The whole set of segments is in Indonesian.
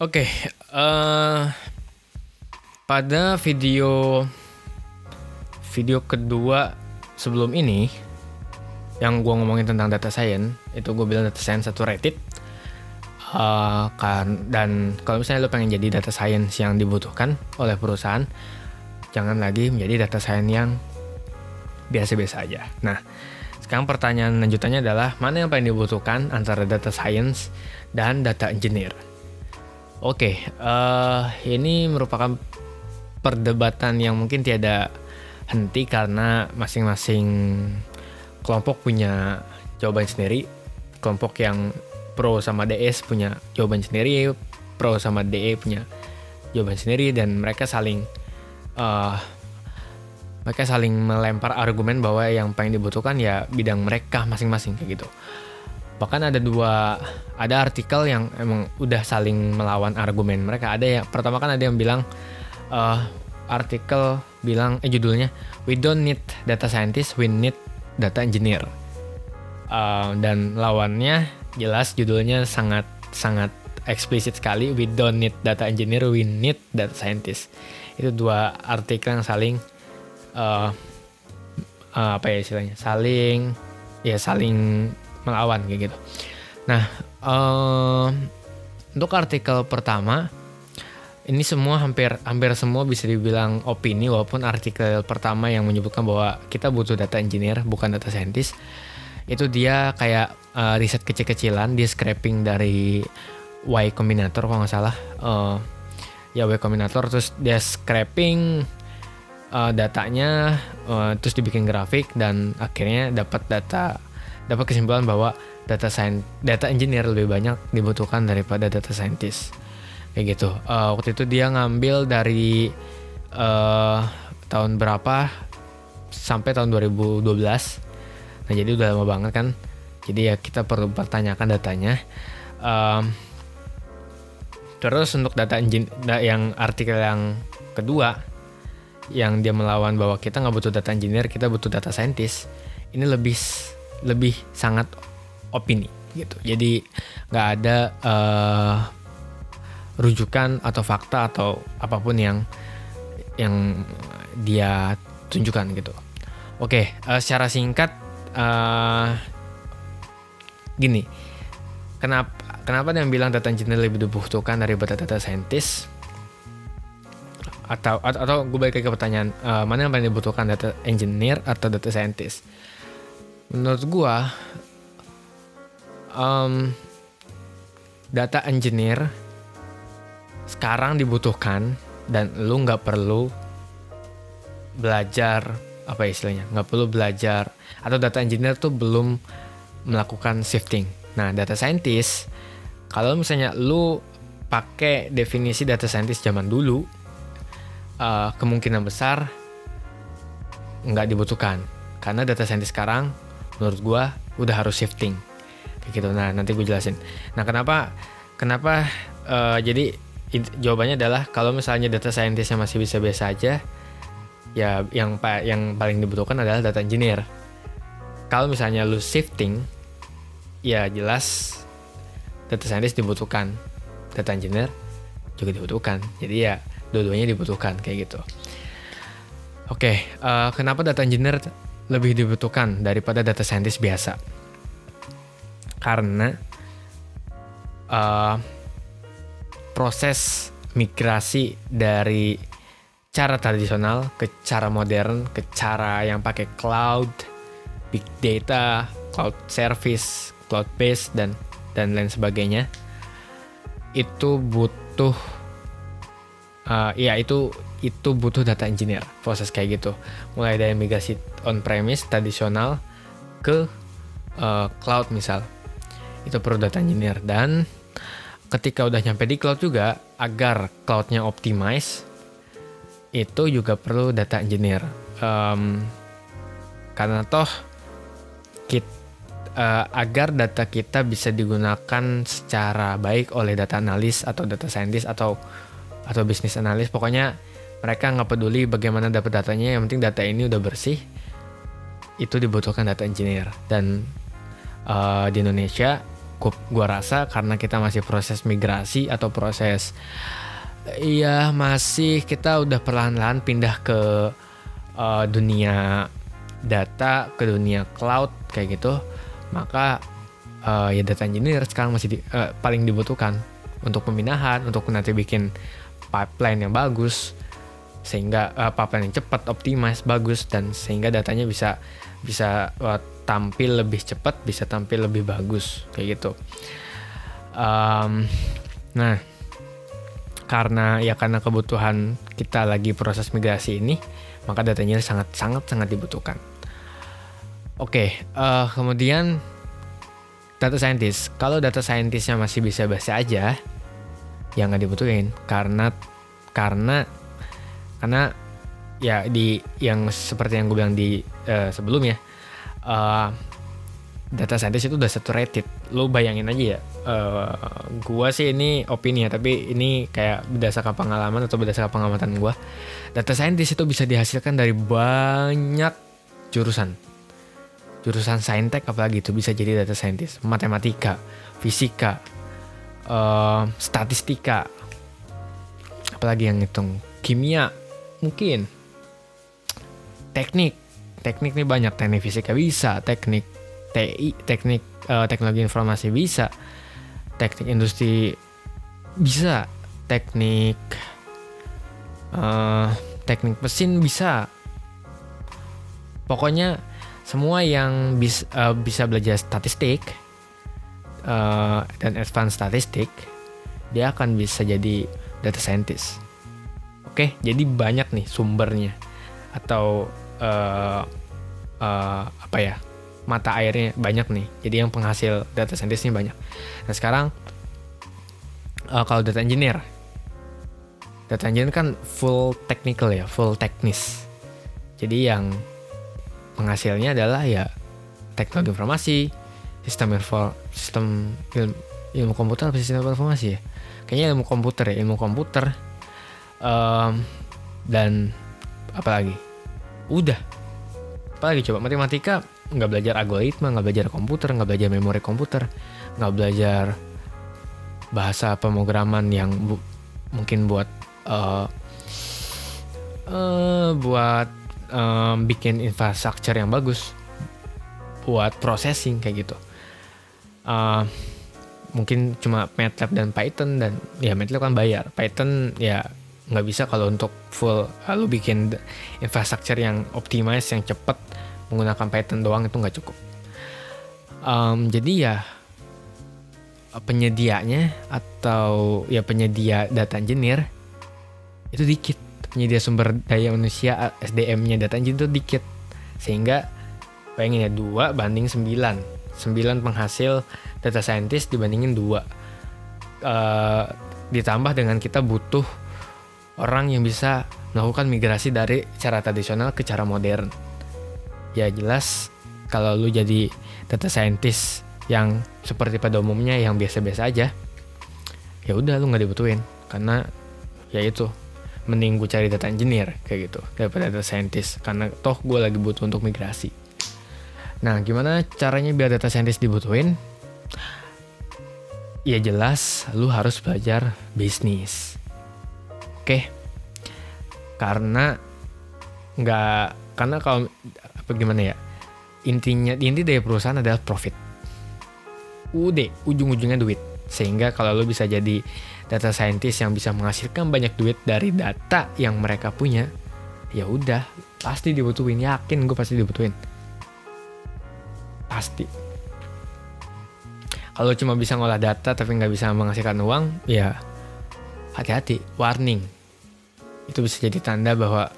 Oke, eh, pada video video kedua sebelum ini yang gue ngomongin tentang data science itu gue bilang data science satu rated uh, kan dan kalau misalnya lo pengen jadi data science yang dibutuhkan oleh perusahaan jangan lagi menjadi data science yang biasa-biasa aja. Nah sekarang pertanyaan lanjutannya adalah mana yang paling dibutuhkan antara data science dan data engineer oke okay, uh, ini merupakan perdebatan yang mungkin tiada henti karena masing-masing kelompok punya jawaban sendiri. Kelompok yang pro sama DS punya jawaban sendiri, pro sama DE punya jawaban sendiri dan mereka saling uh, mereka saling melempar argumen bahwa yang paling dibutuhkan ya bidang mereka masing-masing kayak gitu. Bahkan ada dua ada artikel yang emang udah saling melawan argumen mereka. Ada ya pertama kan ada yang bilang uh, artikel bilang eh judulnya we don't need data scientist we need data engineer. Uh, dan lawannya jelas judulnya sangat sangat eksplisit sekali. We don't need data engineer we need data scientist. Itu dua artikel yang saling uh, uh, apa ya istilahnya? Saling ya saling melawan kayak gitu. Nah uh, untuk artikel pertama ini semua hampir hampir semua bisa dibilang opini walaupun artikel pertama yang menyebutkan bahwa kita butuh data engineer bukan data scientist. Itu dia kayak uh, riset kecil-kecilan dia scraping dari Y Combinator kalau nggak salah. Uh, ya Y Combinator terus dia scraping uh, datanya uh, terus dibikin grafik dan akhirnya dapat data dapat kesimpulan bahwa data science data engineer lebih banyak dibutuhkan daripada data scientist. Kayak gitu. Uh, waktu itu dia ngambil dari uh, tahun berapa? Sampai tahun 2012 nah jadi udah lama banget kan? Jadi ya kita perlu pertanyakan datanya. Um, terus untuk data engine yang artikel yang kedua yang dia melawan bahwa kita nggak butuh data engineer kita butuh data scientist ini lebih lebih sangat opini gitu jadi nggak ada uh, rujukan atau fakta atau apa pun yang yang dia tunjukkan gitu. Oke, uh, secara singkat uh, gini, kenapa kenapa yang bilang data engineer lebih dibutuhkan daripada data scientist? Atau atau, atau gue balik ke pertanyaan uh, mana yang paling dibutuhkan data engineer atau data scientist? Menurut gue, um, data engineer sekarang dibutuhkan dan lu nggak perlu belajar apa ya istilahnya nggak perlu belajar atau data engineer tuh belum melakukan shifting. Nah data scientist kalau misalnya lu pakai definisi data scientist zaman dulu uh, kemungkinan besar nggak dibutuhkan. Karena data scientist sekarang menurut gua udah harus shifting. Kayak gitu. Nah nanti gue jelasin. Nah kenapa kenapa uh, jadi jawabannya adalah kalau misalnya data scientist yang masih bisa biasa aja ya yang yang paling dibutuhkan adalah data engineer. Kalau misalnya lu shifting ya jelas data scientist dibutuhkan. Data engineer juga dibutuhkan. Jadi ya dua-duanya dibutuhkan kayak gitu. Oke okay, uh, eh, kenapa data engineer lebih dibutuhkan daripada data scientist biasa. Karena uh, proses migrasi dari cara tradisional ke cara modern ke cara yang pakai cloud, big data, cloud service, cloud base dan dan lain sebagainya itu butuh uh, ya itu itu butuh data engineer proses kayak gitu. Mulai dari migrasi on premise tradisional ke uh, cloud misal. Itu perlu data engineer. Dan ketika udah nyampe di cloud juga agar cloudnya optimize itu juga perlu data engineer. Um, karena toh kita, uh, agar data kita bisa digunakan secara baik oleh data analis atau data scientist atau atau bisnis analis pokoknya mereka nggak peduli bagaimana dapat datanya yang penting data ini udah bersih itu dibutuhkan data engineer. Dan uh, di Indonesia gua rasa karena kita masih proses migrasi atau proses iya masih kita udah perlahan-lahan pindah ke uh, dunia data ke dunia cloud kayak gitu maka uh, ya data engineer sekarang masih di, uh, paling dibutuhkan untuk pemindahan untuk nanti bikin pipeline yang bagus sehingga uh, pipeline yang cepat optimize bagus dan sehingga datanya bisa bisa uh, tampil lebih cepat bisa tampil lebih bagus kayak gitu. Um, nah karena ya karena kebutuhan kita lagi proses migrasi ini maka datanya sangat sangat sangat dibutuhkan. Oke okay, uh, kemudian data scientist. Kalau data scientistnya masih bisa bahasa aja ya nggak dibutuhin. Karena karena karena ya di yang seperti yang gue bilang di uh, sebelumnya uh, data scientist itu udah saturated. Lo bayangin aja ya uh, gua sih ini opini ya tapi ini kayak berdasarkan pengalaman atau berdasarkan pengamatan gua data scientist itu bisa dihasilkan dari banyak jurusan. Jurusan saintek apalagi itu bisa jadi data scientist. Matematika fisika uh, statistika. Apalagi yang hitung kimia mungkin. Teknik. Teknik nih banyak. Teknik fisika bisa. Teknik TI teknik uh, teknologi informasi bisa. Teknik industri bisa. Teknik uh, teknik mesin bisa. Pokoknya semua yang bis, uh, bisa belajar statistik uh, dan advance statistik dia akan bisa jadi data scientist. Oke jadi banyak nih sumbernya. Atau uh, uh, apa ya mata airnya banyak nih. Jadi yang penghasil data scientist ini banyak. Nah sekarang uh, kalau data engineer data engineer kan full technical ya full teknis. Jadi yang penghasilnya adalah ya teknologi informasi sistem info sistem ilmu, ilmu komputer apa sistem informasi ya? Kayaknya ilmu komputer ya ilmu komputer. Um, dan apalagi? Udah. Apalagi coba matematika nggak belajar algoritma nggak belajar komputer nggak belajar memori komputer nggak belajar bahasa pemrograman yang bu mungkin buat uh, uh, buat um, bikin infrastruktur yang bagus buat processing kayak gitu uh, mungkin cuma MATLAB dan Python dan ya MATLAB kan bayar. Python ya nggak bisa kalau untuk full lalu bikin infrastruktur yang optimize yang cepat menggunakan Python doang itu nggak cukup. Um, jadi ya penyedianya atau ya penyedia data engineer itu dikit. Penyedia sumber daya manusia SDM-nya data engineer itu dikit. Sehingga bayangin ya dua banding sembilan sembilan penghasil data scientist dibandingin dua. Uh, ditambah dengan kita butuh orang yang bisa melakukan migrasi dari cara tradisional ke cara modern. Ya jelas kalau lu jadi data scientist yang seperti pada umumnya yang biasa-biasa aja ya udah lu nggak dibutuhin. Karena ya itu mending gue cari data engineer kayak gitu daripada data scientist. Karena toh gue lagi butuh untuk migrasi nah gimana caranya biar data scientist dibutuhin? Ya jelas lu harus belajar bisnis. Oke? Karena nggak karena kalau apa gimana ya? Intinya inti dari perusahaan adalah profit. Udah ujung-ujungnya duit. Sehingga kalau lo bisa jadi data scientist yang bisa menghasilkan banyak duit dari data yang mereka punya ya udah pasti dibutuhin. Yakin gue pasti dibutuhin pasti. Kalau cuma bisa ngolah data tapi nggak bisa menghasilkan uang ya hati-hati. Warning. Itu bisa jadi tanda bahwa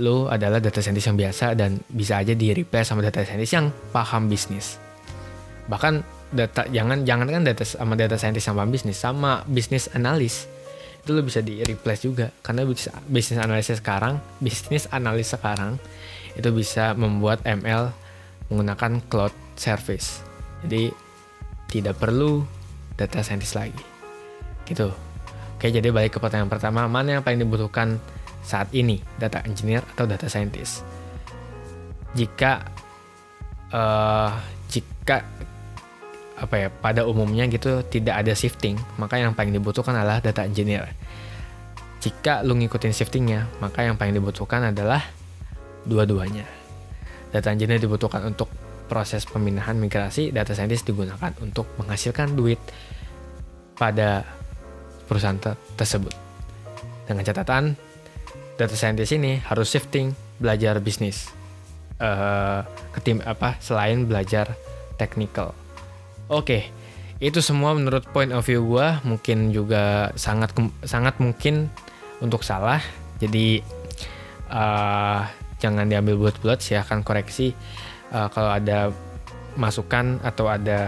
lo adalah data scientist yang biasa dan bisa aja di replace sama data scientist yang paham bisnis. Bahkan data jangan jangan kan data sama data scientist yang paham bisnis sama bisnis analis. Itu lo bisa di replace juga. Karena bisnis analisis sekarang bisnis analis sekarang itu bisa membuat ML menggunakan cloud service. Jadi tidak perlu data scientist lagi. Gitu. Oke, jadi balik ke pertanyaan pertama, mana yang paling dibutuhkan saat ini data engineer atau data scientist. Jika uh, jika apa ya pada umumnya gitu tidak ada shifting maka yang paling dibutuhkan adalah data engineer jika lu ngikutin shiftingnya maka yang paling dibutuhkan adalah dua-duanya data engineer dibutuhkan untuk proses pemindahan migrasi data scientist digunakan untuk menghasilkan duit pada perusahaan te tersebut. Dengan catatan data scientist ini harus shifting belajar bisnis uh, ke tim apa selain belajar technical. Oke, itu semua menurut point of view gue mungkin juga sangat sangat mungkin untuk salah. Jadi uh, jangan diambil bulat-bulat, silahkan koreksi uh, kalau ada masukan atau ada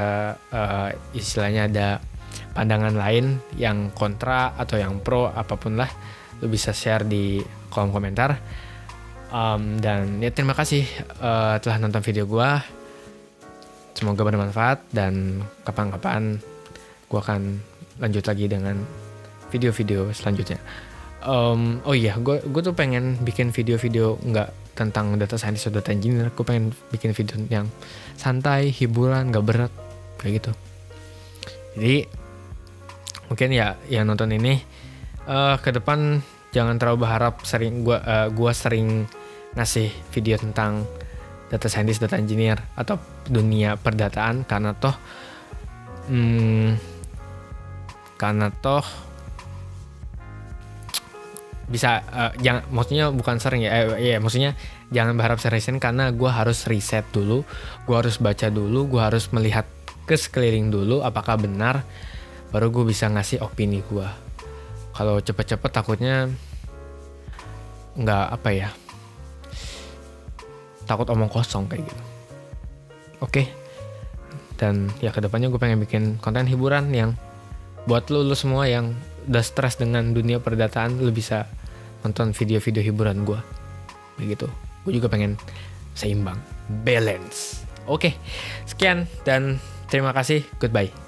uh, istilahnya ada pandangan lain yang kontra atau yang pro apa pun lah, lu bisa share di kolom komentar. Um, dan ya terima kasih uh, telah nonton video gue Semoga bermanfaat dan kapan-kapan gue akan lanjut lagi dengan video-video selanjutnya. Um, oh iya, gue gue tuh pengen bikin video-video nggak tentang data scientist atau data engineer. Gue pengen bikin video yang santai, hiburan, nggak berat kayak gitu. Jadi mungkin ya yang nonton ini uh, ke depan jangan terlalu berharap sering gue uh, gua sering ngasih video tentang data scientist, data engineer atau dunia perdataan karena toh hmm, karena toh bisa uh, jangan maksudnya bukan sering ya eh, ya maksudnya jangan berharap seriusin karena gue harus riset dulu gue harus baca dulu gue harus melihat ke sekeliling dulu apakah benar baru gue bisa ngasih opini gue kalau cepet-cepet takutnya nggak apa ya takut omong kosong kayak gitu oke okay. dan ya ke depannya gue pengen bikin konten hiburan yang buat lo lo semua yang udah stres dengan dunia perdataan lo bisa nonton video-video hiburan gue begitu. Gue juga pengen seimbang. Balance. Oke sekian dan terima kasih. Goodbye